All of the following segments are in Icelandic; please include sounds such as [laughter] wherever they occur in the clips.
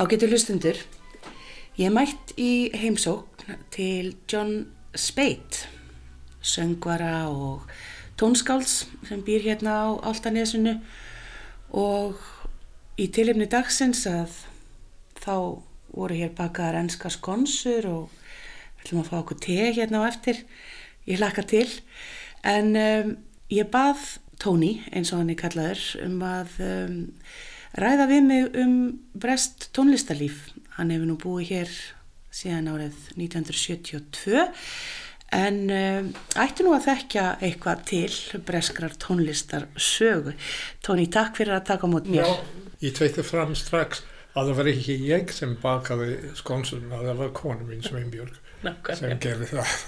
Ágætu hlustundur, ég mætt í heimsókn til John Speight, söngvara og tónskáls sem býr hérna á Altanesinu og í tilifni dagsins að þá voru hér bakaðar ennska skonsur og við ætlum að fá okkur te hérna á eftir, ég hlakka til, en um, ég bað Tóni, eins og hann er kallaður, um að um, ræða við mig um brest tónlistarlíf. Hann hefur nú búið hér síðan árið 1972 en um, ætti nú að þekkja eitthvað til breskrar tónlistar sögu. Tóni, takk fyrir að taka mót mér. Já, ég tveitti fram strax að það var ekki ég sem bakaði skonsunum, að það var konu mín Sveinbjörg sem gerði það. [laughs]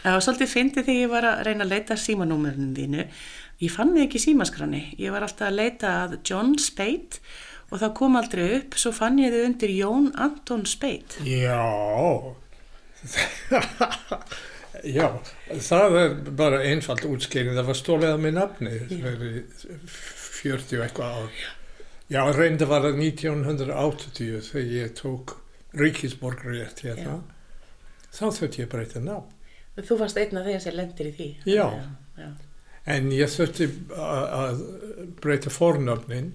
Það var svolítið fyndið þegar ég var að reyna að leita símanúmerinu þínu. Ég fann þið ekki í símaskrani. Ég var alltaf að leita að John Speight og það kom aldrei upp. Svo fann ég þið undir Jón Anton Speight. Já, [laughs] já, það er bara einfalt útskýring. Það var stólið að minn nafni fyrir 40 eitthvað ár. Já, reynda var það 1980 þegar ég tók ríkisborgrétt hérna. Þá þurfti ég breyta nafn. Þú varst einn af þegar sem lendir í því. Já. já. En ég þurfti að breyta fornöfnin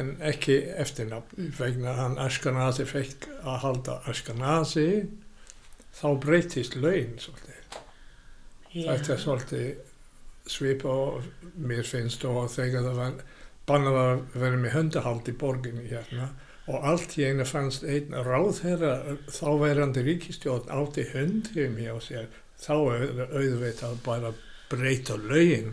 en ekki eftirnöfn vegna hann Ashkenazi fekk að halda Ashkenazi þá breytist laun svolítið. Þetta er svolítið svipa og mér finnst og þegar það var bannað að vera með höndahald í borginni hérna og allt í einu fannst einn ráðherra þáverandi ríkistjórn átti hund hjá mér og sér þá auðvitað bara breyta laugin.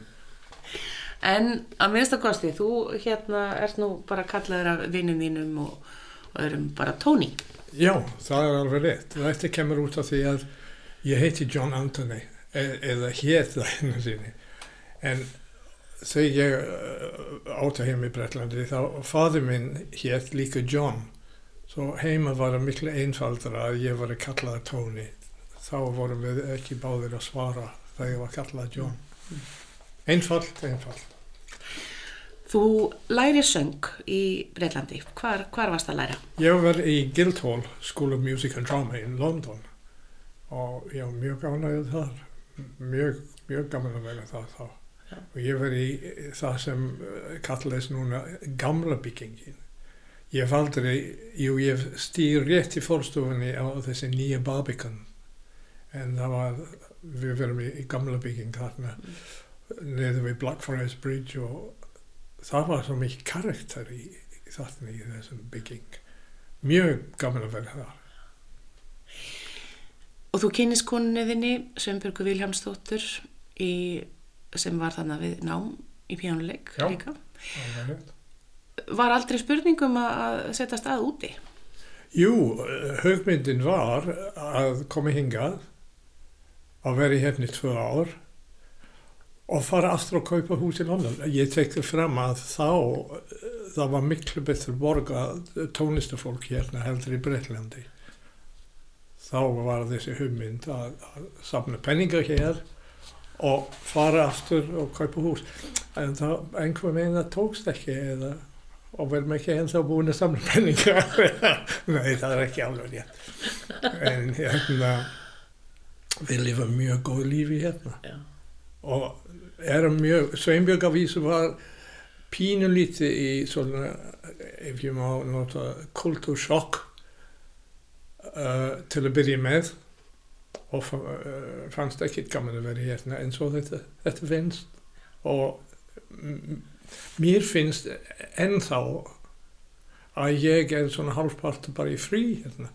En að minnst að kosti, þú hérna ert nú bara kallaður af vinnum þínum og, og erum bara Tóni. Já, það er alveg rétt. Þetta kemur út af því að ég heiti John Anthony e eða hétt það hennar sinni. En þegar ég uh, átta heim í Breitlandi þá fadur minn hétt líka John. Svo heima var það miklu einfaldra að ég var að kallaða Tony. Þá vorum við ekki báðir að svara þegar ég var að kallaða John. Einfalt, einfalt. Þú læri söng í Breitlandi. Hvar, hvar varst að læra? Ég var í Guildhall School of Music and Drama í London og ég var mjög ánægðið þar. Mjög, mjög gaman að vera það þá. Já. Og ég var í það sem uh, kallaðist núna gamla byggingin. Ég hef aldrei, jú ég stýr rétt í fórstofunni á þessi nýja Barbican en það var, við verum í, í gamla bygging þarna neður við Blackfriars Bridge og það var svo mikið karakter í, í þarna í þessum bygging. Mjög gaman að vera þar. Og þú kynist konuninni Sveinbjörgu Viljámsdóttur sem var þannig við nám í pjánuleik Já. líka. Var aldrei spurningum að setja stað úti? Jú, hugmyndin var að koma hingað að vera í hefni tvö ár og fara aftur að kaupa hús í London. Ég tekði fram að þá það var miklu betur borga tónlistafólk hérna heldur í Breitlandi. Þá var þessi hugmynd að, að safna penningar hér og fara aftur og kaupa hús. En það einhver meina tókst ekki eða og verðum ekki ennþá búin að samla penninga [laughs] nei það er ekki alveg rétt en hérna við lifum mjög góð lífi hérna Já. og erum mjög Sveinbjörg Avísu var pínulítið í svona ef ég má nota kultursjokk uh, til að byrja með og uh, fannst ekkit gaman að vera hérna en svo þetta, þetta finnst og mér finnst ennþá að ég er svona halvpart bara í frí hérna.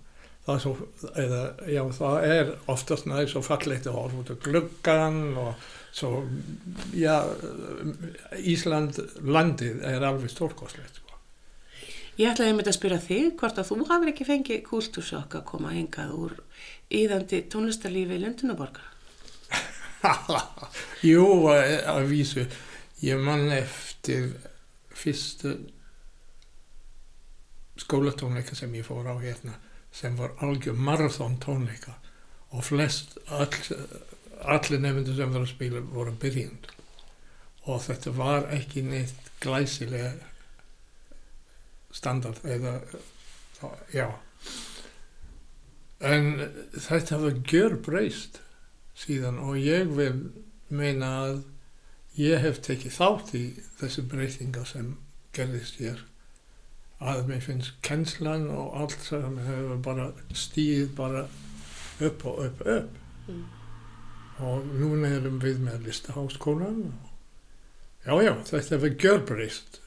Það er, svo, eða, já, það er oftast næst svo fallegt að horfa út á gluggan og svo, já, Ísland landið er alveg stórkoslegt. Sko. Ég ætlaði einmitt að spyrja þig hvort að þú hafur ekki fengið kultúrsokk að koma hingað úr íðandi tónlistarlífi Lundunaborgar. [laughs] Jú, að að vísu, ég man eftir fyrstu skólatónleika sem ég fór á hérna sem var algjör marathón tónleika og flest all, allir nefndur sem var að spila voru byrjund og þetta var ekki neitt glæsilega standard eða, já. En þetta var gjör breyst síðan og ég vil meina að ég hef tekið þátt í þessu breytinga sem gerðist hér að mér finnst kennslan og allt sem hefur bara stíð bara upp og upp upp Mm. og núna erum við með listaháskólan og já já þetta var gjörbreyst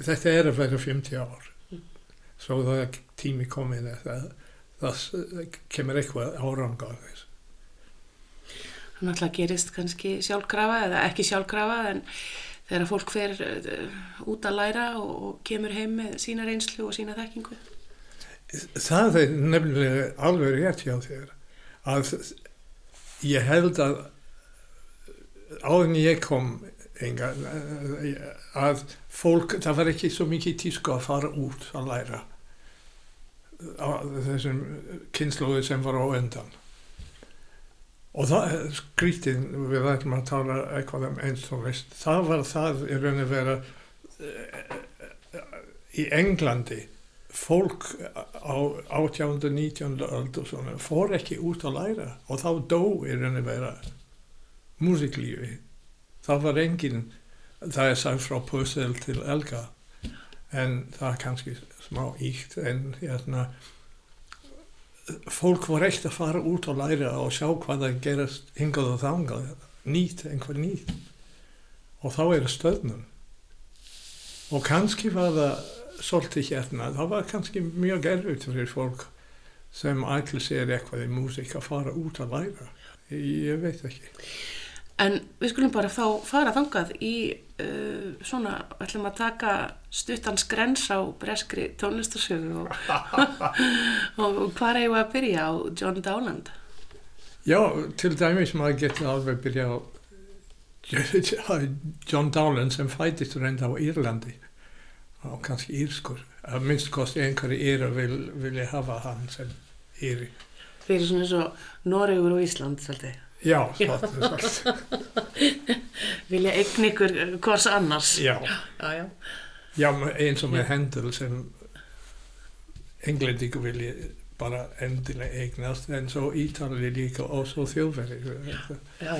þetta er að vera 50 ár Mm. svo það er tími komin að það, það kemur eitthvað árangar Það náttúrulega gerist kannski sjálfkrafa eða ekki sjálfkrafa en þegar fólk fer uh, út að læra og, kemur heim með sína reynslu og sína þekkingu. Það er nefnilega alveg rétt hjá þér að ég held að áður en ég kom enga, að fólk, það var ekki svo mikið tísku að fara út að læra þessum kynnslóðu sem var á undan og það er skrítið við ætlum að tala eitthvað um einstónlist það var það í raun að vera í Englandi fólk á 18. og 19. öld og svona fór ekki út að læra og þá dó í raun að vera músiklífi það var engin það er sagt frá Pussel til Elga en það er kannski smá íkt en hérna fólk var ekkert að fara út og læra og sjá hvað það gerast hingað og þangað nýtt, einhver nýtt og þá er stöðnum og kannski var það svolítið hérna, það var kannski mjög erfitt fyrir fólk sem ætla sér eitthvað í músík að fara út að læra. Ég veit ekki En við skulum bara þá fara þangað í uh, svona, ætlum að taka stuttans grens á breskri tónlistarsögu og, [laughs] og, hvað er ég að byrja á John Dowland? Já, til dæmis maður getur alveg byrja á John Dowland sem fætist reynda á Írlandi og kannski írskur að minnst kosti einhverju íra vil, vilja hafa hann sem íri Fyrir svona eins og Noregur og Ísland svolítið. Já, [laughs] Vilja eign ykkur hvers annars. Já, Já, já. eins og með Hendel sem englendingu vilja bara endilega eignast en svo Ítali líka og svo já.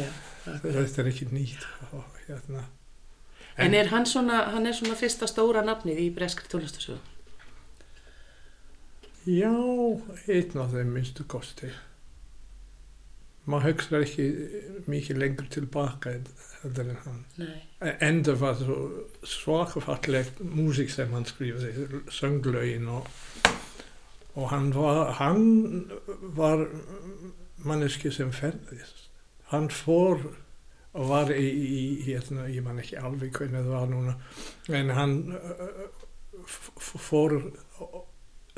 þetta er ekki nýtt og hérna En er hann svona, hann er svona fyrsta stóra nafnið í breskri tónlistarsögu? Já, einn af þeim minnstu kosti. Maður hugsa ekki mikið lengur tilbaka en hann. Nei. Enda var svo svakafallegt músík sem hann skrifaði, sönglögin og, og hann var, hann var manneski sem ferðist. Hann fór og var í, í hérna, ég man ekki alveg hvernig það var núna, en hann uh, fór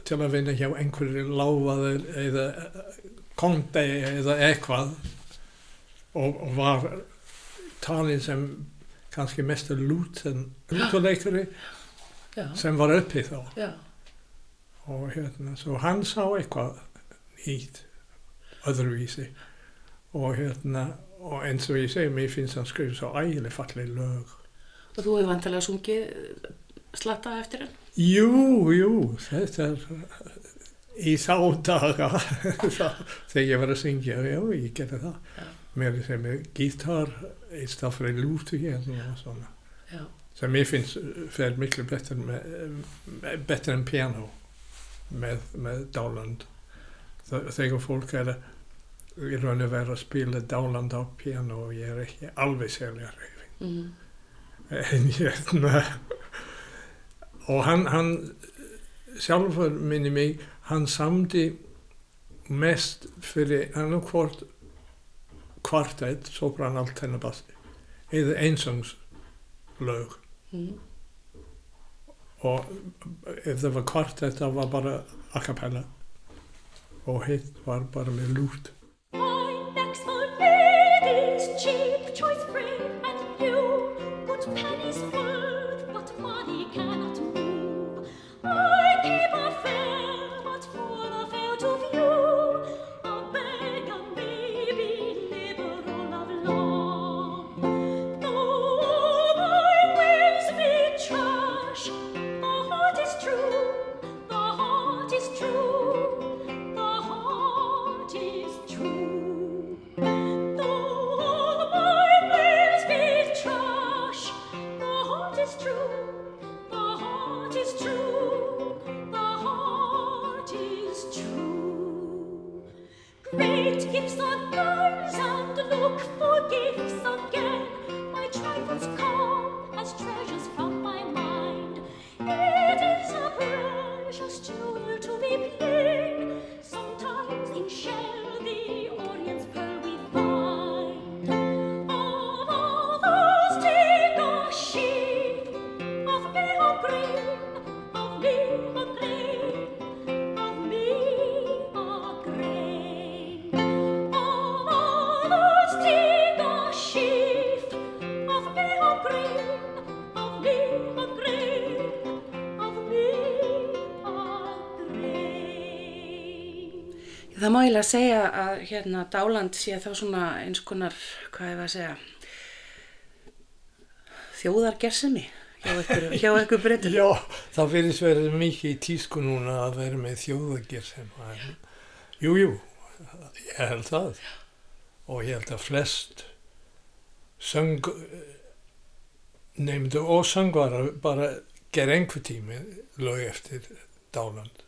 til að vinna hjá einhverju láfaði eða konti eða eitthvað og, og var talin sem kannski mest lútuleikari Já, sem var uppi þá. Já. og hérna, svo hann sá eitthvað nýtt öðruvísi. Og hérna og eins og ég segi, mér finnst hann skrifa svo ægileg falleg lög. Og þú hefur vantilega sungið slatta eftir hann? Jú, jú, þetta er í þá daga [laughs] þegar ég var að syngja, já, ég gerði það. Já. Mér sem er gítar í stað fyrir lútu og svona. Já. Sem ég finnst fer miklu betur, með, betur en piano með, með Dáland. Þegar fólk er í raun og vera að spila Dáland á piano og ég er ekki alveg sérlega reyfing. Mm. En hérna og hann, hann sjálfur minni mig hann samdi mest fyrir annarkvort kvartett, sopran, allt hennar basti eða einsangslög Mm. og ef það var kvartett það var bara a cappella. Og hitt var bara með lút eiginlega segja að hérna Dáland sé þá svona eins konar, hvað ég var að segja, þjóðargersemi hjá ykkur, hjá ykkur breytum. [laughs] Já, það verðist verið mikið í tísku núna að vera með þjóðagir sem að, jú, jú, ég held það og ég held að flest söng nefndu og söngvara bara ger einhver tími lög eftir Dáland.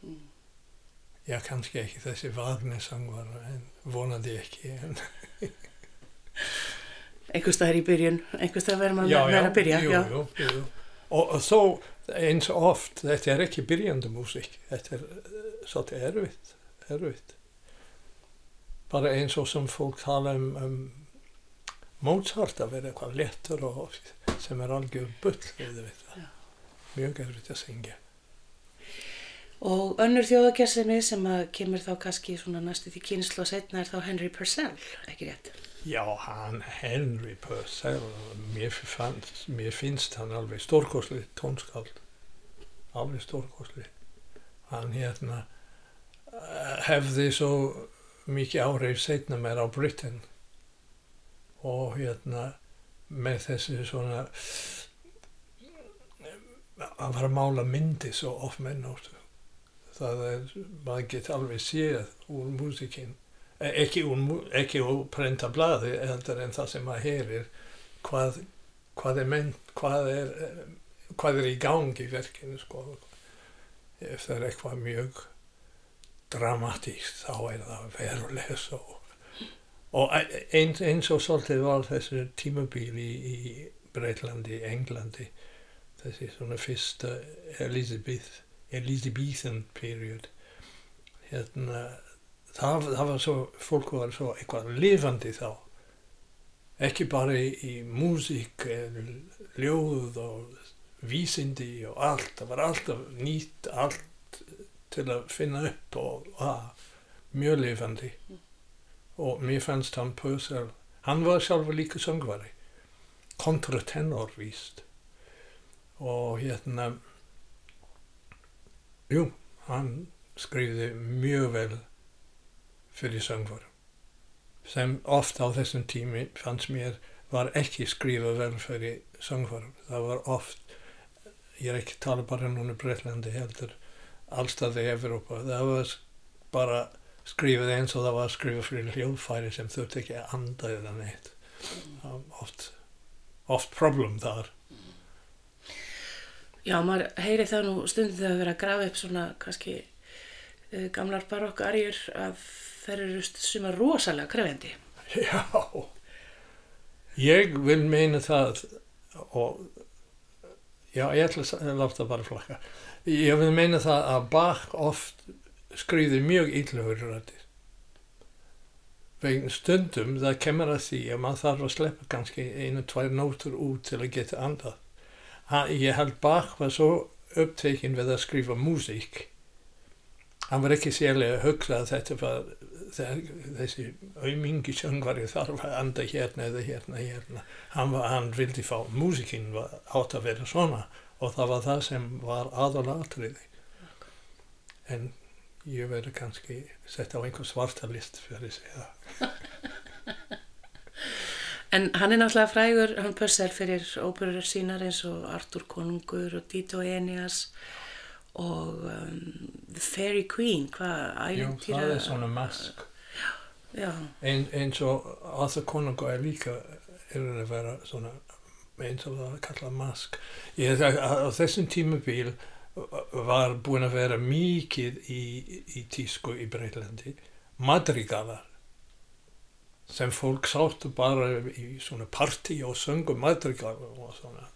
Já, kannski ekki þessi Vagner söngvara en vonandi ekki. En, Einhvers staðar í byrjun, einhvers staðar verður maður með að byrja. jú, já. jú, jú. Og, og þó eins og oft, þetta er ekki byrjandi músík, þetta er uh, svolítið erfitt, erfitt. Bara eins og sem fólk tala um, um Mozart að vera eitthvað léttur og sem er algjör bull, við það. Mjög erfitt að syngja. Og önnur þjóðargersemi sem að kemur þá kannski svona næstu því kynslu og setna er þá Henry Purcell, ekki rétt? Já, hann Henry Purcell, mér, fannst, mér finnst hann alveg stórkosli tónskáld, alveg stórkosli. Hann hérna eh, hefði svo mikið áreif setna mér á Britain og hérna með þessi svona að fara að mála myndi svo oft menn áttu. Það er, maður get alveg séð úr músikinn ekki ekki úr prenta blaði heldur en það sem maður heyrir hvað, hvað er menn hvað er, hvað er í gangi í verkinu sko. ef það er eitthvað mjög dramatíst þá er það verulega svo og e- eins, eins og svolítið var þessi tímabil í, í Breitlandi, Englandi þessi svona fyrsta Elizabeth Elizabethan period. Hérna það, það var svo, fólk var svo eitthvað lifandi þá. Ekki bara í, í músík ljóð og vísindi og allt, það var alltaf nýtt allt til að finna upp og að, mjög lifandi. Og mér fannst hann Purcell, hann var sjálfur líka söngvari. Kontratenor víst. Og hérna jú, hann skrifði mjög vel fyrir söngvarum sem oft á þessum tími fannst mér var ekki skrifa vel fyrir söngvarum það var oft ég er ekki tala bara núna Breitlandi heldur allstaði í Evrópa það var bara skrifað eins og það var skrifað fyrir hljóðfæri sem þurfti ekki að anda eða neitt. Það var oft oft problem þar Já, maður heyri það nú stundum þegar við erum að grafa upp svona kannski uh, gamlar barokkarjur að þær eru suma rosalega krefendi. Já, ég vil meina það og já, ég ætla að láta bara flakka. Ég vil meina það að Bach oft skrýði mjög íllugur rættir. Vegna stundum það kemur að því að maður þarf að sleppa kannski einu, tvær nótur út til að geta andað. Ég held Bach var svo upptekinn við að skrifa músík. Hann var ekki sérlega að hugsa að þetta var þe- þessi aumingi söngvari þarf að anda hérna eða hérna hérna. Hann, var, hann vildi fá músikinn átt að vera svona og það var það sem var aðalatriði. En ég verður kannski sett á einhver svarta list fyrir að segja. En hann er náttúrulega frægur, hann Purcell fyrir óperur sínar eins og Artur Konungur og Dito Enias og um, The Fairy Queen, hvað Jú, ægintýra... það er svona mask. Já, Ein, eins og Arthur Conan er líka er að vera svona eins og það er kallað mask. Ég, á, á þessum tímabíl var búin að vera mikið í, í tísku í Breitlandi. Madrigalar sem fólk sáttu bara í svona partí og söngum madrigal og svona.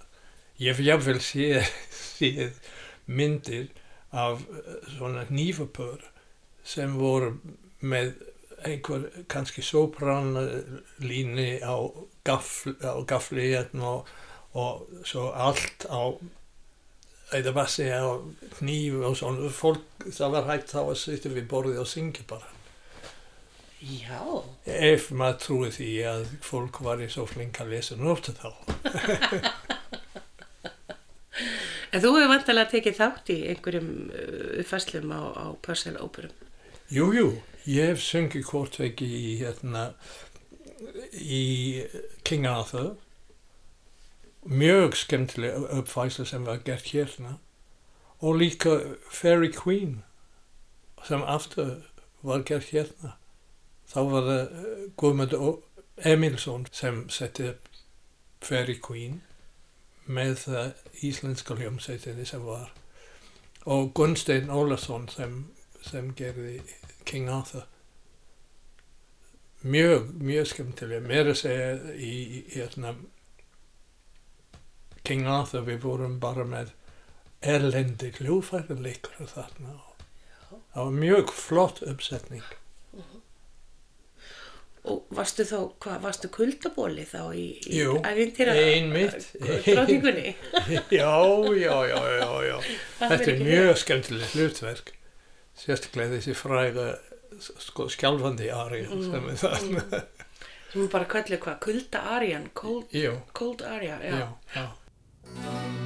Ég jáfnvel séð, [laughs] séð myndir af eh, svona nýfapör sem voru með einhver kannski sopranlíni á, gafl, á gafli hérna og, og svo allt á eða bassi á hníf og svona fólk, það var hægt þá að sitja við borðið og syngja bara Já, ef maður trúi því að fólk var í svo flink að lesa nóttu þá. En þú hefur vantilega tekið þátt í einhverjum uh, uppfæslum á, á Purcell óperum. Jú, jú, ég hef sungið hvort ekki í hérna í King Arthur. Mjög skemmtileg uppfæsla sem var gert hérna. Og líka Fairy Queen sem aftur var gert hérna þá var það eh, Guðmund Emilsson sem setti upp Fairy Queen með það íslenska hljómsveitinni sem var. Og Gunnstein Ólason sem, sem gerði King Arthur. Mjög, mjög skemmtilega meira að segja í, í hérna King Arthur við vorum bara með erlendi hljófæðarleikar þarna og það var mjög flott uppsetning Og varstu þá, hvað, varstu kuldabóli þá í, í einmitt. drótingunni? já, já, já, já, já. Þetta er mjög skemmtilegt hlutverk. Sérstaklega þessi fræga sko, skjálfandi ari sem er þarna. Sem er bara kallið hvað, kulda Arjan, cold, cold Arja, já. já, já.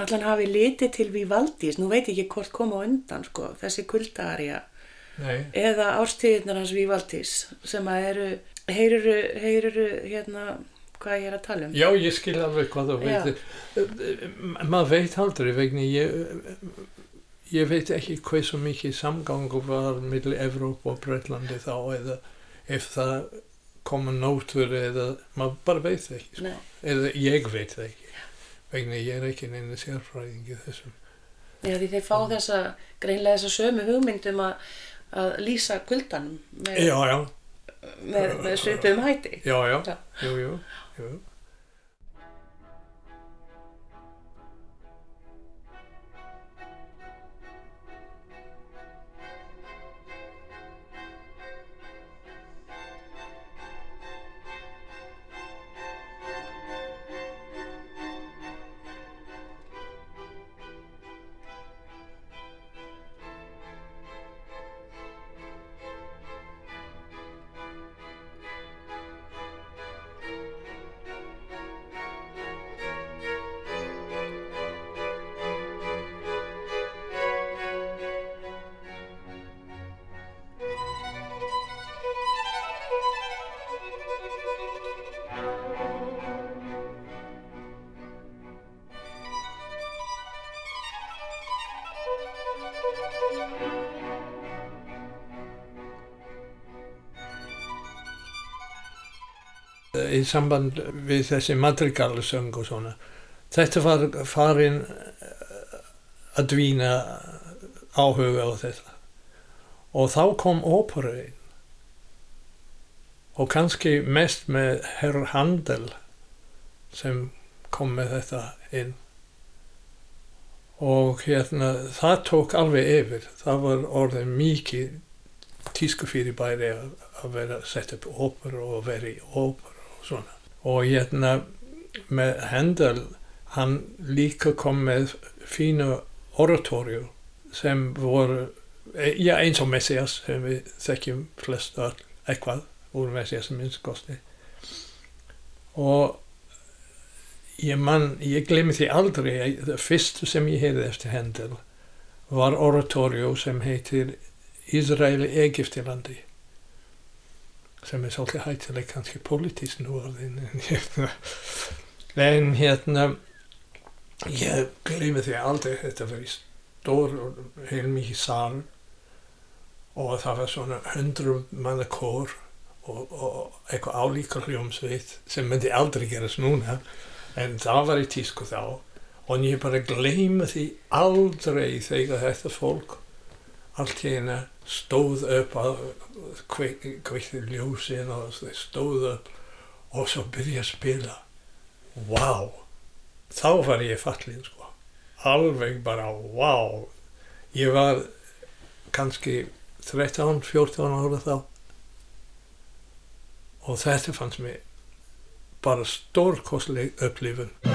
Allan hafi litið til Vivaldís, nú veit ég ekki hvort koma undan sko, þessi kuldaarja Nei, eða árstíðirnar hans Vivaldís sem að eru, heyruru, heyruru hérna, hvað ég er að tala um já, ég skil alveg hvað þú Já. veit. Maður veit aldrei vegna ég, ég veit ekki hvað svo mikið samgangur var millir Evróp og Breitlandi þá eða ef það koma nótur eða maður bara veit það ekki. Sko. Eða ég veit það ekki. Vegna ég er ekki neina sérfræðingi þessum. Já, því þeir fá þessa, greinlega þessa sömu hugmyndum að, að lýsa kuldanum með, með, með svipum hætti. já, já, Já. jú, jú, jú. Samband við þessi madrigalsöng og svona. Þetta var farin eh, að dvína áhuga á þetta. Og þá kom ópera inn. Og kannski mest með Herr Handel sem kom með þetta inn. Og hérna, það tók alveg yfir. Það var orðið mikið tísku fyrir bæri að, að vera að setja upp óperu og vera í óperu og svona. Og hérna með Handel, hann líka kom með fínu oratorju sem voru, eh, já eins og Messias sem við þekkjum flest öll eitthvað úr Messias minnst kosti. Og ég mann, ég glemir því aldrei, að það fyrstu sem ég heyrði eftir Handel var oratorju sem heitir Ísraeli Egiptilandi sem er svolítið hættileg kannski politísk nú orðin en hérna. En hérna ég gleymi því aldrei þetta í stór og heilmikið sal og það var svona hundrum manna kór og, og eitthvað álíka hljómsveit sem myndi aldrei gerast núna en það var í tísku þá. Og ég bara gleymi því aldrei þegar þetta fólk allt eina stóð upp að kveikti ljósin og þau stóð upp og svo byrja að spila. Wow þá var ég fallin sko. Alveg bara wow ég var kannski 13-14 ára þá. Og þetta fannst mér bara stórkostleg upplifun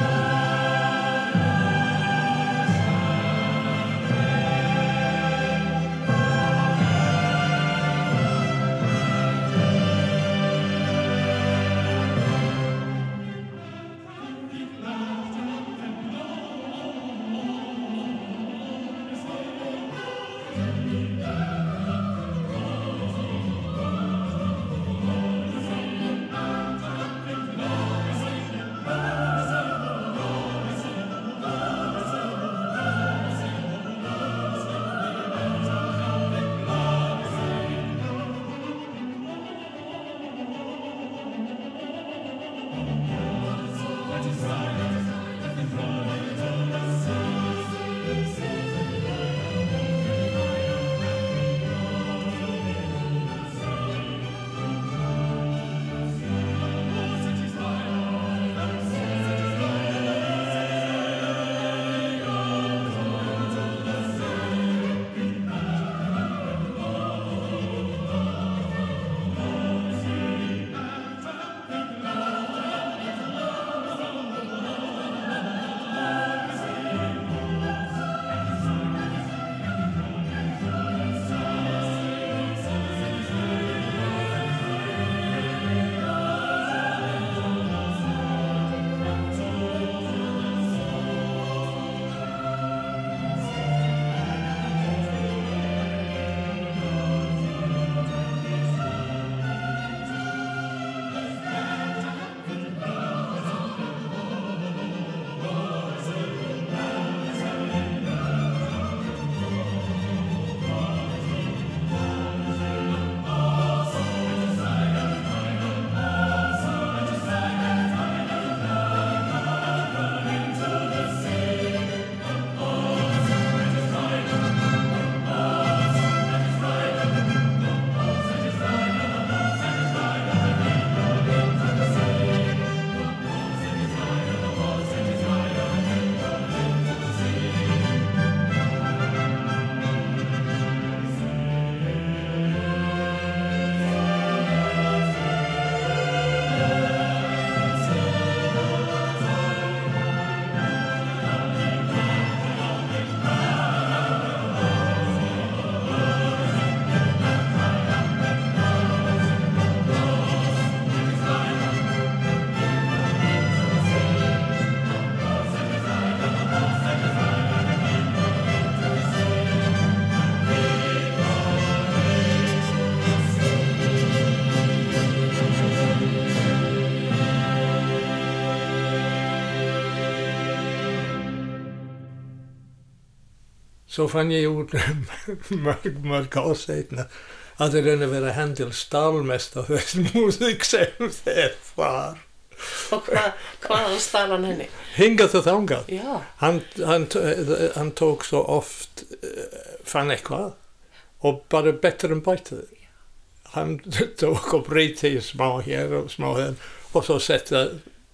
Svo fann ég út [laughs] mörg, mörg ár setna að það raun að vera Handel stálmest á þess músík sem þeir var. Og hvað, hvaðan stal hann henni? Hingað og þangað. Já, Hann, hann, hann tók svo oft, uh, fann eitthvað og bara betur en bætið. Hann [laughs] tók og breyti smá hér og smá hér og svo setta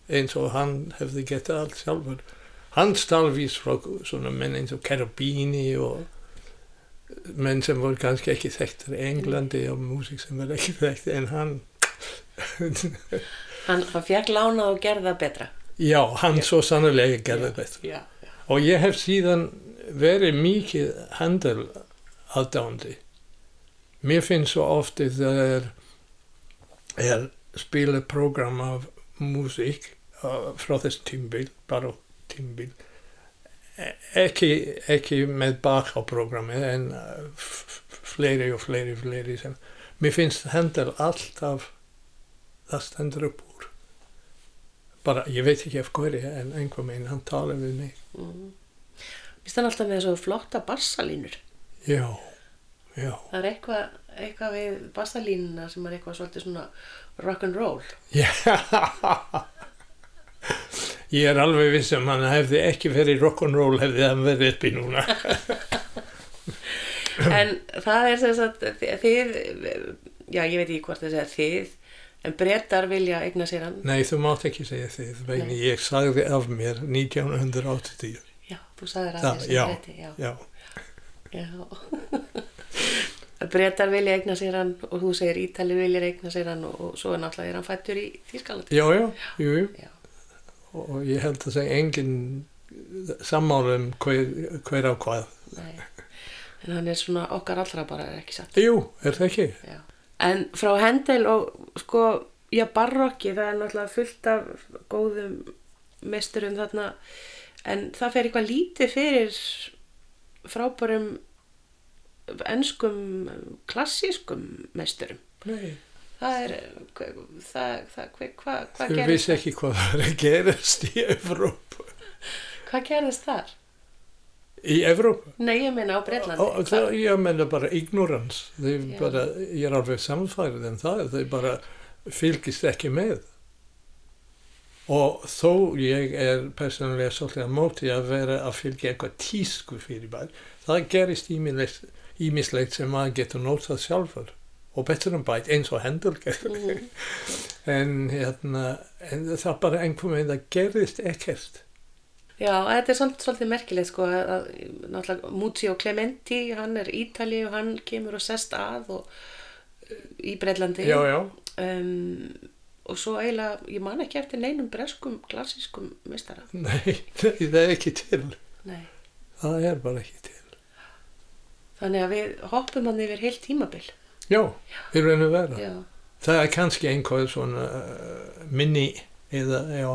eins og hann hefði getað allt sjálfur. Hann stalvís frá svona menn eins og Carabini og menn sem voru kannski ekki þekktir í Englandi og músík sem var ekki þekkt en hann [laughs] hann, fekk lánað og gerði það betra. já, hann svo sannlega gerði betur Já, já. og ég hef síðan verið mikið handel aðdándi mér finnst svo ofti það er, er spila program af músík uh, frá þess tímbil bara tímbil E- ekki, ekki með bak á programmi en uh, fleiri og fleiri fleiri sem mér finnst handel alltaf það stendur upp úr bara, ég veit ekki af hverju en einhver meginn hann talar við mig Mm. Mér stann alltaf með þessu flotta bassalínur. já, já Það er eitthvað, eitthvað við bassalínuna sem er eitthvað svolítið svona rock'n'roll. Já, [laughs] ég er alveg viss um hann hefði ekki verið rock'n'roll hefði hann verið uppi núna. [laughs] En það er sem sagt, þið, já ég veit ekki hvort það segja þið, en brettar vilja eigna sér hann. Nei, þú mátt ekki segja þið, vegna ég sagði af mér 1980. Já, þú sagðir að Það, sem já. bretti, já. Já, já. [laughs] brettar vilja eigna sér hann og þú segir Ítali vilja eigna sér hann og, og svo er náttúrulega er hann fættur í Þýskalandi. já, já, jú, jú. Já. Og ég held að segja engin sammála um hver, hver á hvað. Nei. En hann er svona okkar allra bara, er ekki satt. Jú, er það ekki? Já. En frá Hendel og sko, já, barokki, það er náttúrulega fullt af góðum meisturum þarna, en það fer eitthvað lítið fyrir frábærum enskum klassískum meisturum. Nei. Það er, það, það, hvað hva, hva Þú gerist, vissi ekki hvað það er að gerast í Evrópu. hvað gerist þar? Í Evrópu? Nei, ég meina á Breitlandi. Ég meina bara Já. bara, ég er alveg samfærið um það. Þeir bara fylgist ekki með. Og þó ég er persónulega svolítið að móti að vera að fylgja eitthvað tísku fyrir bæð, það gerist ímislegt, sem maður getur notað sjálfur og betur en bæt eins og hendur. Mhm. En, hérna, en það bara einhver með það gerist ekkert. Já, þetta er samt svolítið merkilegt sko að, náttúrulega Muzio Clementi, hann er Ítali og hann kemur og sest að og í Breitlandi Já, já. um, og svo eiginlega, ég man ekki eftir neinum breskum klassískum mistara [laughs] Nei, nei, það er ekki til. Nei. Það er bara ekki til. þannig að við hoppum hann yfir heilt tímabil Já, í raun og vera. Það er kannski einhver svona uh, minni eða já,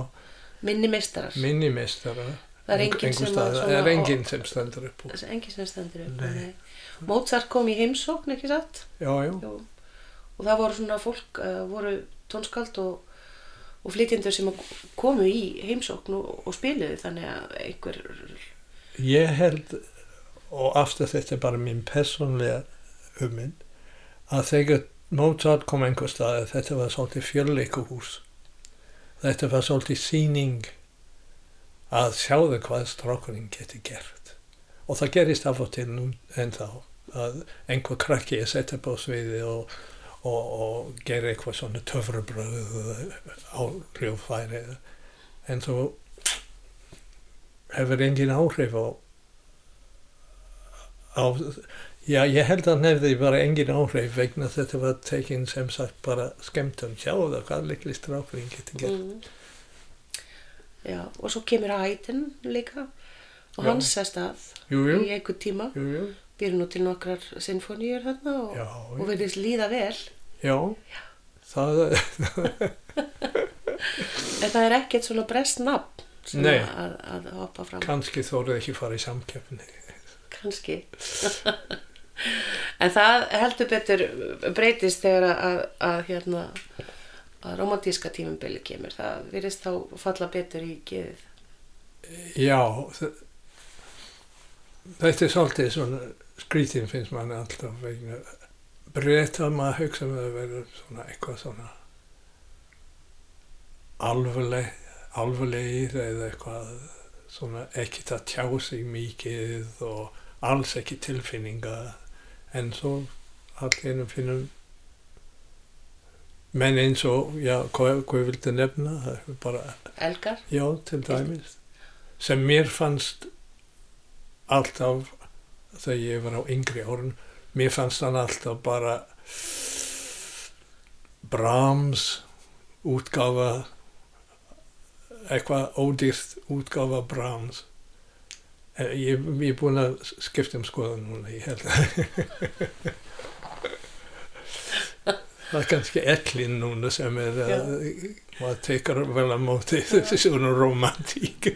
minni mistarar minnimestara. Það er enginn sem Það er enginn sem stendur upp úr. þessi engin sem stendur upp Nei. nei. Mozart kom í heimsókn, ekki satt Já, já. Jú. og það voru svona fólk uh, voru tónskald og, og flytjendur sem komu í heimsókn og, og spiluðu þannig að einhver Ég held, og aftur þetta er bara mín persónlega hugmynd, að þegar Mozart kom einhver stað, að þetta var svolítið fjörleikuhús. Þetta var svolítið síning að sjáðu hvað strákurinn geti gert. Og það gerist af og til nú en þá að einhver krakki er sett upp á sviði og, og, og gerir eitthvað svona töfrabröð á hljófæri en þú hefur engin áhrif á, á já, ég held að hann hefði bara engin áhrif vegna þetta var tekin sem sagt bara skemmtum sjáðu hvað likli strákurinn geti gert. Mm. já, og svo kemur Haydn líka og Já. hann sest að jú, jú, í einhver tíma. Jú, jú, býr nú til nokkrar sinfoníur þarna og, já, og verðist líða vel. Já, það [laughs] [laughs] en það er ekkert svona brest nafn sem Nei. að, að hoppa fram. Kannski þóruð ekki fara í samkeppni. Kannski [laughs] en það heldur betur breytist þegar að, að, hérna að romantíska tímumbili kemur. Það virðist þá falla betur í geðið. Já, þetta er svolítið svona skrítin finnst mann alltaf vegna breyta maður hugsa með að vera svona eitthvað svona alvarleg, alvarlegir eða eitthvað svona ekkert að tjá sig mikið og alls ekki tilfinninga en svo allir finnum menn eins og, já, hvað, hvað viltu nefna? Það er bara Elgar? Já, til dæmis. Sem mér fannst alltaf, þegar ég var á yngri árun, mér fannst hann alltaf bara Brahms útgáfa, eitthvað ódýrt útgáfa Brahms. Eh, Ég, ég er búinn að skipta um skoðan núna, ég held að. Það er kannski ellin núna sem er að maður tekar vel að móti þessi svona romantík.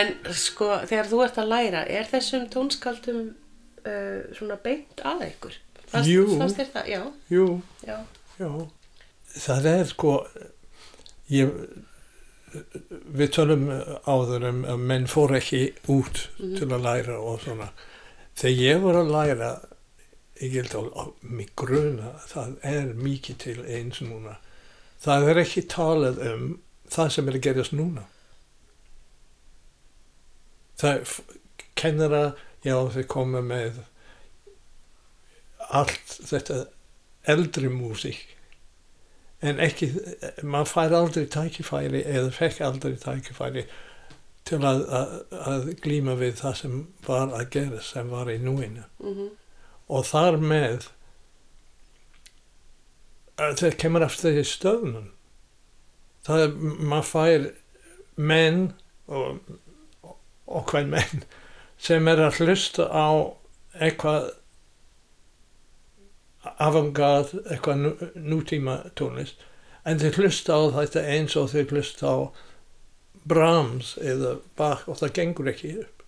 En sko, þegar þú ert að læra, er þessum tónskaldum uh, svona beint að ykkur? Fannst, Jú. Þér það? Já, Jú, já. já. Það er sko, ég, við tölum áður um að menn fór ekki út til að læra og svona. Þegar ég var að læra, ég held að mig gruna, það er mikið til eins núna. Það er ekki talað um það sem er að gerast núna. Það kennara, já þau koma með allt þetta eldri músík. En ekki, maður fær aldrei tækifæri eða fekk aldrei tækifæri til að, að, að glíma við það sem var að gera sem var í núinu. Mm og þar með að það kemur eftir því stöðnum það er, maður fær menn og, og hvern menn sem er að hlusta á eitthvað avantgard, eitthvað nú, nútíma tónlist. En þeir hlusta á þetta eins og þeir hlusta á Brahms eða Bach og það gengur ekki upp.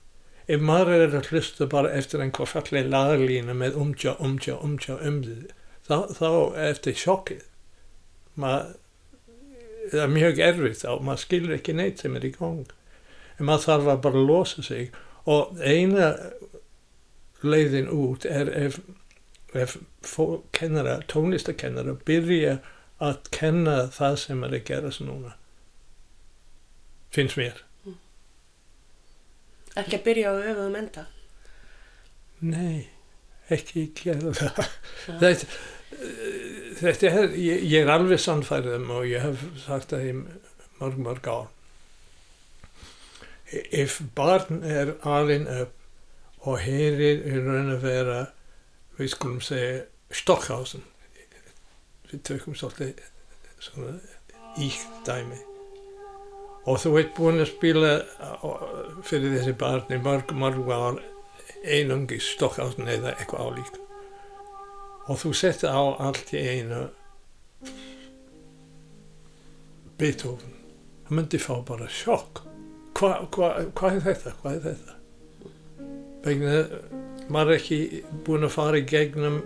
Ef maður er að hlusta bara eftir einhver falleg laglína með umtjá, umtjá, umtjá, umtjá þá, þá er þetta sjokkið maður það er mjög erfitt og maður skilur ekki neitt sem er í gang en maður þarf að bara losa sig og eina leiðin út er ef, ef kennara, tónlistakennara byrja að kenna það sem er að gerast núna finnst mér Ekki að byrja á öfuðum enda. Nei, ekki gera það. þetta, þetta er, ég, ég er alveg sannfærið um og ég hef sagt það í mörg, mörg ár. Ef barn er alin upp og heyrir í raun að vera, við skulum segja, Stockhausen, við tökum svolítið svona íkt dæmi. Og þú ert búinn að spila fyrir þessi barni mörg, mörg ár einungi Stockhausen eða eitthvað álíkt. Og þú setti á allt í einu Beethoven. Hann myndi fá bara sjokk hvað hva, hva er þetta, hvað er þetta? Vegna maður er ekki búin að fara í gegnum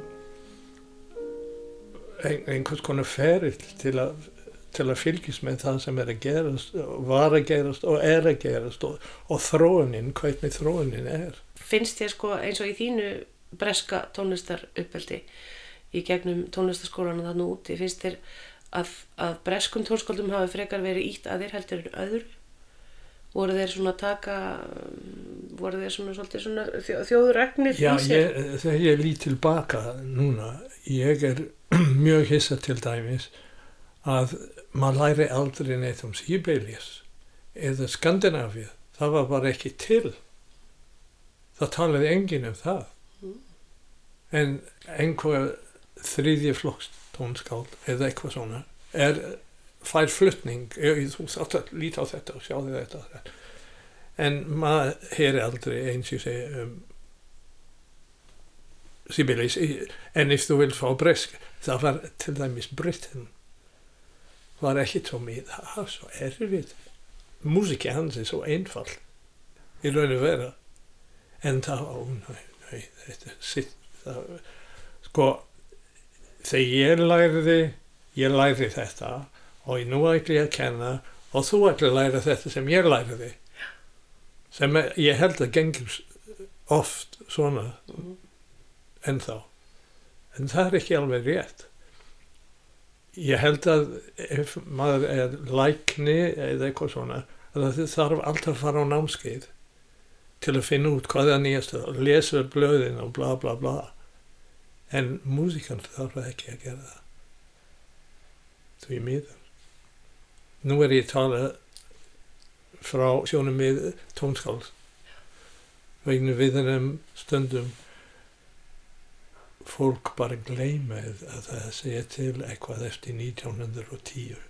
ein, einhvers konar ferill til að til að fylgjast með það sem er að gerast var að gerast og er að gerast og, og þróunin, hvernig þróunin er. Finnst þér sko eins og í þínu breska tónlistar uppeldi í gegnum tónlistaskólanu þannig úti, finnst þér að, að breskum tónskáldum hafi frekar verið ítt að þér heldur en öðru? Voru þeir svona taka, voru þeir svona svolítið svona þjó, þjóðuregnir Já, í sér? ég, þegar ég lít tilbaka núna, ég er [clears throat] mjög hissa til dæmis að maður læri aldrei neitt um Sibelius eða Skandinavið, það var bara ekki til. Það talaði enginn um það. En einhver þriðji flokks tónskáld eða eitthvað svona er fær flutning, þú þátt að líta á þetta og sjá þetta. En maður heyri aldrei eins og segja um Sibelius, en ef þú vil fá bresk, það var til dæmis Britain, var ekki mið, það var svo erfitt. Músiki hans er svo einfall, í raun og vera. En það, næ, þetta sitt, það, sko, þegar ég læriði, ég læriði þetta og nú ætla ég að kenna og þú ætla að læra þetta sem ég læriði. Sem ég held að gengur oft svona ennþá. En það er ekki alveg rétt. Ég held að ef maður er lækni eða eitthvað svona, að það þarf alltaf að fara á námskeið til að finna út hvað er nýjast og lesa blöðin og bla bla bla. En músikan þarf ekki að gera það. Því miður. Nú er ég að tala frá sjónum við tónskáls. Vegna við þennum stundum fólk bara gleyma að það segja til eitthvað eftir 1910.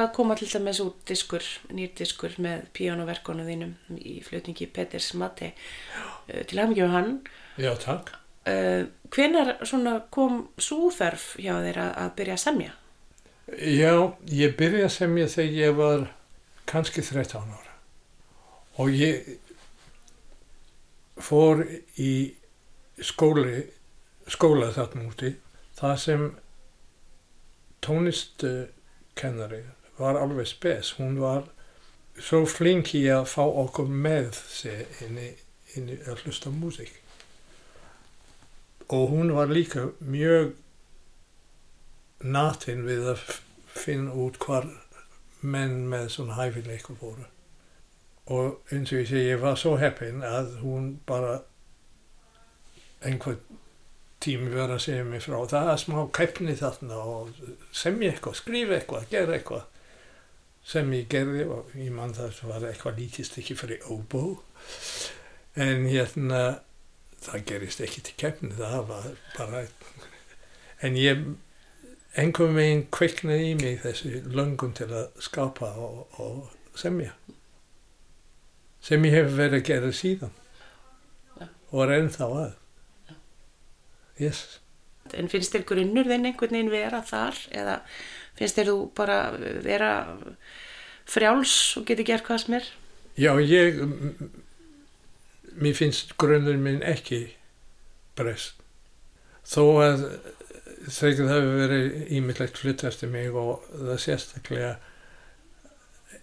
var að koma til dæmis út diskur, nýr diskur með píjónuverkonu þínum í flutningi Peters Mate uh, til hafmyggjum með hann. Já, takk. Uh, hvenar kom súþörf hjá þeir að, byrja að semja? Já, ég byrjaði að semja þegar ég var kannski 13 ára og ég fór í skóli, skóla þarna úti það sem tónistkennari var alveg spes. Hún var svo flink í að fá okkur með sig inn í, inn í að hlusta músík. Og hún var líka mjög natin við að finna út hvar menn með svona hæfileikur voru. Og eins og ég segi, ég var svo heppin að hún bara einhvern tími verið að segja mig frá það er smá keppni þarna og semja eitthvað, skrifa eitthvað, gera eitthvað sem ég gerði og ég mann það sem var eitthvað lítist ekki fyrir óbó. En hérna það gerist ekki til keppni það var bara en ég einhver meginn kveiknaði í mig þessi löngun til að skapa og, og semja. Sem ég hef verið að gera síðan. Já. og er ennþá að. Yes. En finnst þér grunnur þinn einhvern veginn vera þar eða finnst þér þú bara vera frjáls og geti gert hvað sem er? Já, ég, mér finnst grunnur minn ekki brest. Þó að þegar það hefur verið ímyndlegt hlutast í mig og það sérstaklega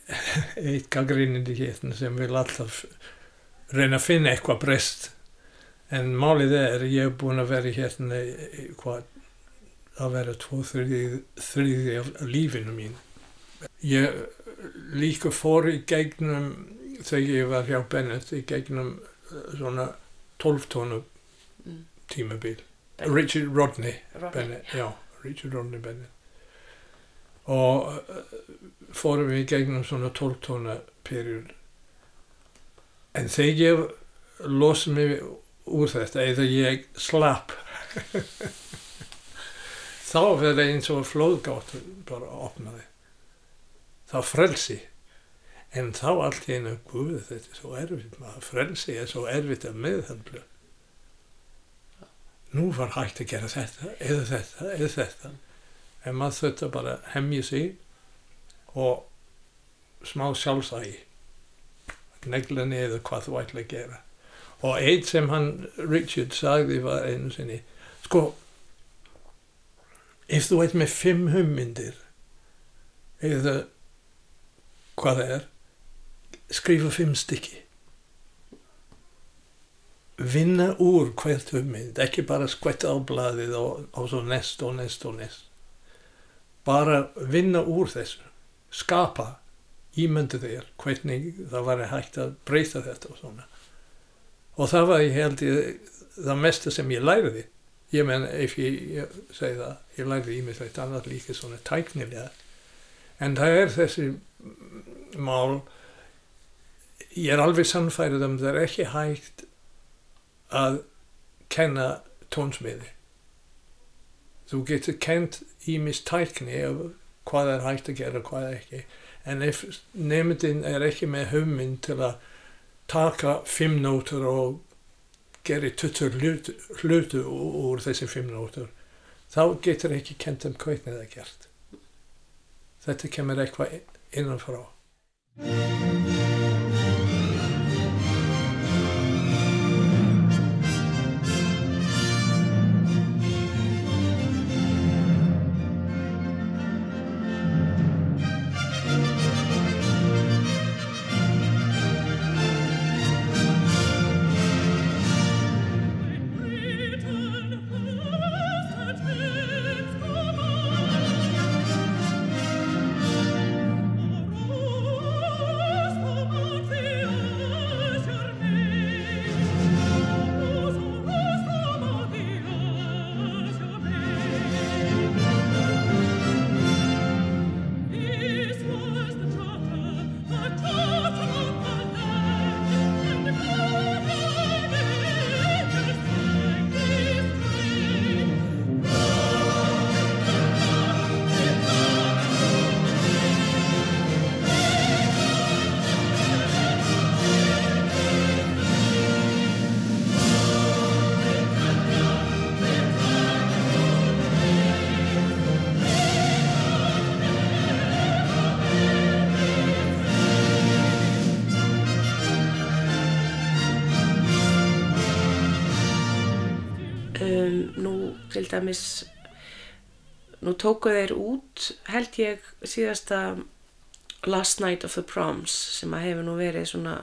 [laughs] eitt gaggrínindi hérna sem vil alltaf reyna að finna eitthvað brest. En málið er, ég hef búin að vera í- hvað að vera tvo þriði, af lífinu mín. Ég líka fór í gegnum þegar ég var hjá Bennett í gegnum eh, svona 12 tónu Mm. tímabil Bennett. Richard Rodney Rodney, Bennett, já, Richard Rodney Bennett og uh, fórum við í gegnum svona 12 tóna period en þegar ég losi mig úr þetta eða ég slapp [laughs] þá verður eins og flóðgátt bara opnaði. Þá frelsi. En þá allt í einu guð þetta er svo erfitt maður. Frelsi er svo erfitt að meðhandla nú var hægt að gera þetta eða þetta, eða þetta. En maður þurfti bara að hemja sig og smá sjálfsægi. Negla niður hvað þú ætla að gera. Og eitt sem hann Richard sagði var einu sinni sko ef þú ert með fimm hugmyndir eða hvað það er skrifa fimm stykki. Vinna úr hvert hugmynd ekki bara skvætta á blaðið og, og svo næst og næst og næst bara vinna úr þessu. Skapa ímyndu þér hvernig það var hægt að breyta þetta og svona. Og það var ég held ég það mesta sem ég læriði ég menn ef ég, ég segi það ég læriði ímyndilegt annað líka svona tæknilega. En það er þessi mál ég er alveg sannfærið um það er ekki hægt að kenna tónsmiði. Þú getur kent ímis tækni hvað er hægt að gera og hvað ekki. En ef nefndin er ekki með hugmynd til að taka fimm nótur og gera tuttur hlutu, hlutu úr þessi fimm nótur þá getur ekki kent um hvernig það er gert. Þetta kemur eitthvað innanfrá tóku þeir út held ég síðasta Last Night of the Proms sem að hefur nú verið svona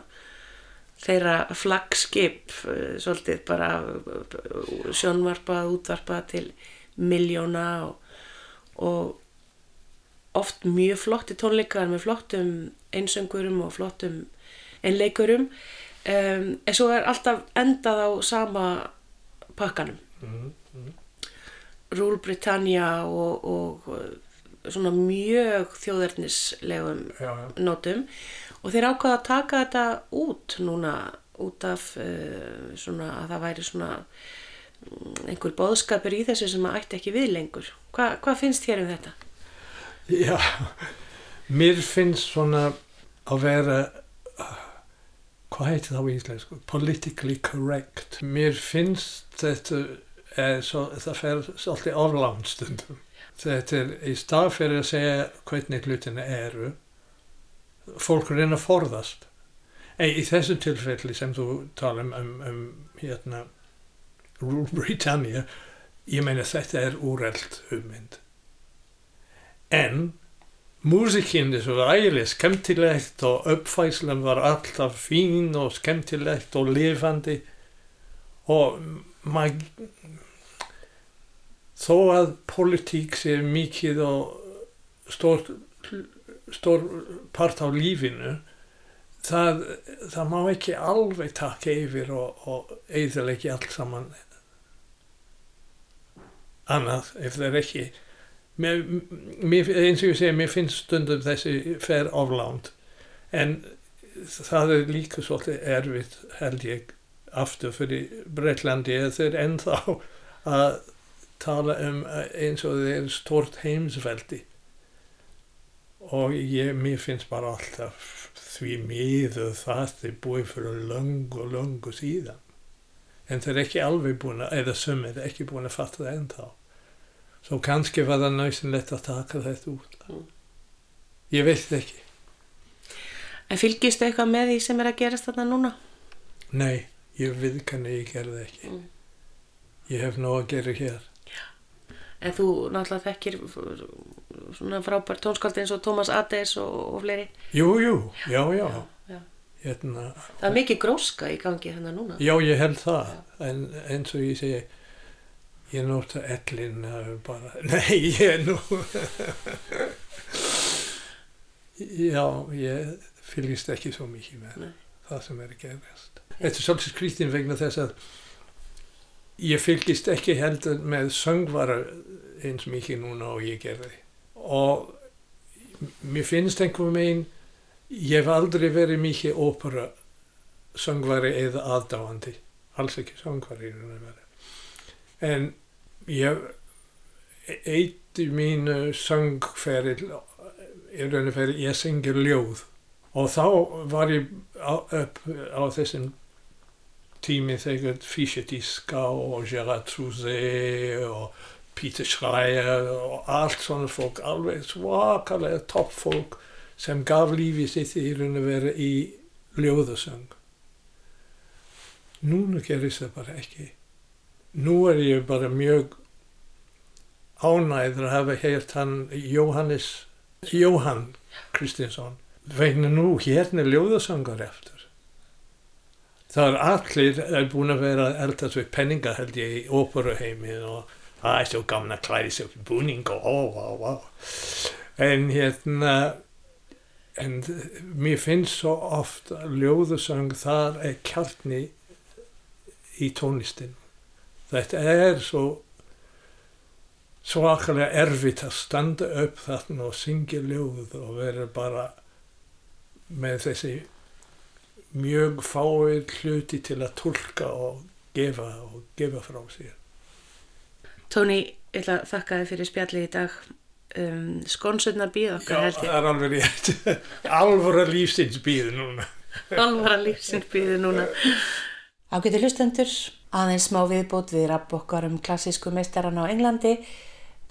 þeirra flagskip uh, svolítið bara uh, sjónvarpað, útvarpað til miljóna og, og oft mjög flotti tónleikar með flottum einsöngurum og flottum einleikurum um, en svo er alltaf endað á sama pakkanum mm. Rúl Britannia og, og uh, svona mjög já. nótum og þeir ákvaða að taka þetta út núna út af uh, svona að það væri svona mm, einhver boðskapur í þessu sem að ætti ekki við lengur. Hva, hvað finnst þér um þetta? Já, mér finnst svona að vera, hvað heitir það á íslensku? Politically correct. Mér finnst þetta, svo, það fer svolítið oflánt stundum. Þetta er í stað fyrir að segja hvernig hlutina eru, fólk reyna að forðast. En í þessu tilfelli sem þú tala um, um, um hérna, Rule Britannia, ég meina þetta er úreld hugmynd. En músikinn er svo ægilega skemmtilegt og uppfæslan var alltaf fín og skemmtilegt og lifandi og maður þó að politík sé mikið og stór, stór part á lífinu það, það má ekki alveg taka yfir og, og eðalegi allt saman annað ef það er ekki. Mér, mér, eins og ég segi, mér finnst stundum þessi fer oflánt en það er líka svolítið erfitt held ég aftur fyrir Breitlandi að þeir ennþá að tala um eh, eins og þeir er stort heimsveldi. Og ég, mér finnst bara alltaf því miður það þeir búið fyrir löngu, löngu síðan. En þeir er ekki alveg búin að, eða sumir ekki búin að fatta það ennþá. Svo kannski var það næstinlegt að taka þetta út. Mm. ég veit ekki. En fylgistu eitthvað með því sem er að gerast þarna núna? nei, ég viðkanni ég gerði ekki. Mm. ég hef nóg að gera hér En þú náttúrulega þekkir svona frábær tónskaldi eins og Thomas Ades og, og fleiri. jú, jú, já, já, já. hérna Það er mikið gróska í gangi þarna núna. Já, ég held það, en eins og ég segi, ég nota ellin uh, bara, [laughs] nei, ég nú, [laughs] já, ég fylgist ekki svo mikið með Nei. það sem er að gerast. Þetta er svolítið skrítin vegna þess að ég fylgist ekki heldur með söngvara eins mikið núna og ég gerði. Og mér finnst einhver megin, ég hef aldrei verið mikið ópera söngvari eða aðdáandi. Alls ekki söngvari í en ég eitti mínu söngferil í raun og veru ég syngi ljóð. Og þá var ég á, upp á þessum tími þegar Fischer Diska og Gerard Souzé og Peter Schreier og allt svona fólk alveg svakalega toppfólk sem gaf lífi sitt í raun og veru í ljóðasöng núna gerist það bara ekki. Nú er ég bara mjög ánæður að hafa heyrt hann Jóhannes, Jóhann Kristinsson. Vegna nú, hérna ljóðasangar eftir. Það er allir er búin að vera eldast við penninga held ég í óperuheimi og það er svo gaman að klæði í búning og ó, ó, ó. En hérna, en mér finnst svo oft að ljóðasang þar er kjartni í tónlistin. Þetta er svo svakalega erfitt að standa upp þarna og syngja ljóð og vera bara með þessi mjög fáið hluti til að tólka og gefa og gefa frá sér. Tóni, ég ætla að þakka þið fyrir spjallið í dag. Um, Skonsutnar býð okkar Já, held það ég. er alveg rétt. [laughs] Alvara lífsins býð núna. [laughs] Alvara lífsins býði núna. Ágæti hlustendur, aðeins smá viðbót við rapp okkar um klassísku meistaran á Englandi.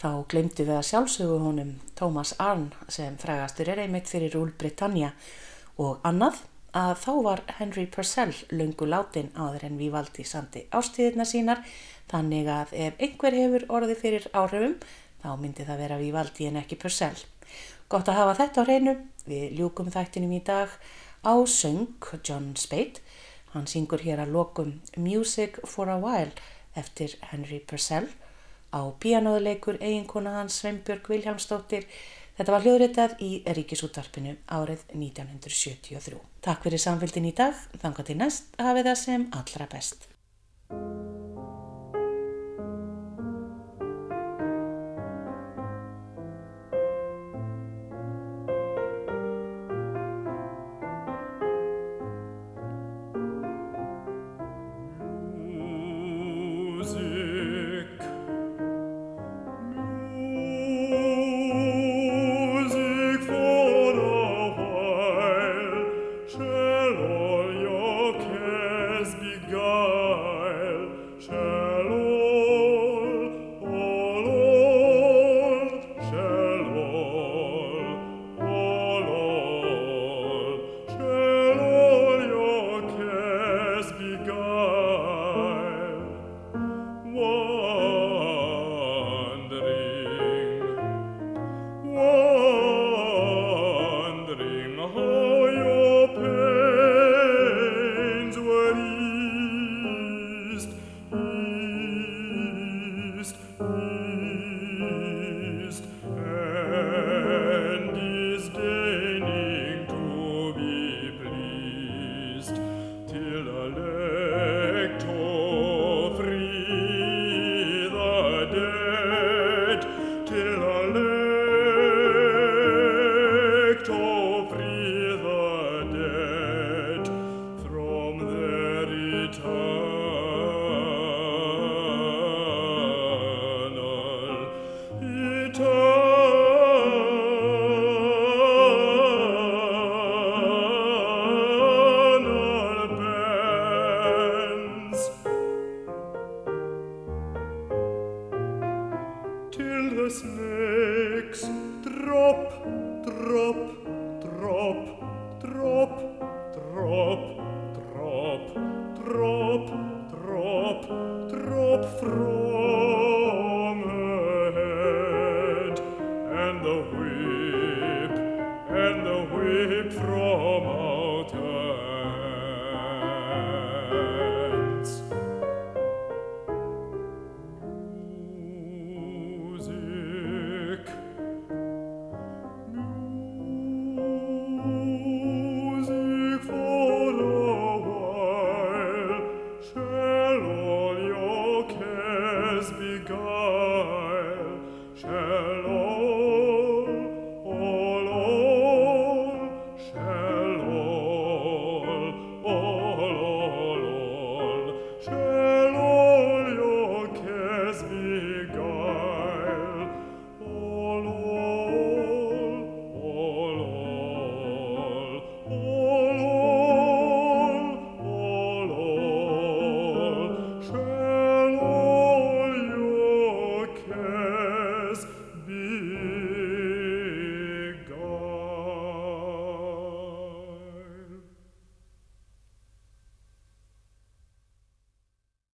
Þá glemdu við að sjálfsögu honum Thomas Arne sem frægastur er einmitt fyrir Rúl Britannia og annað að þá var Henry Purcell löngu látin áður en Vivaldi samti ástíðirna sínar þannig að ef einhver hefur orði fyrir áhrifum þá myndi það vera Vivaldi en ekki Purcell. Gott að hafa þetta á hreinu, við ljúkum þættinum í dag á söng John Speight. Hann syngur hér að lokum Music for a While eftir Henry Purcell á píanóðuleikur eiginkona hans Sveinbjörg Viljámsdóttir. Þetta var hljóðritað í Ríkisúttarpinu árið 1973. Takk fyrir samfélgin í dag, þanga til næst hafið það sem allra best.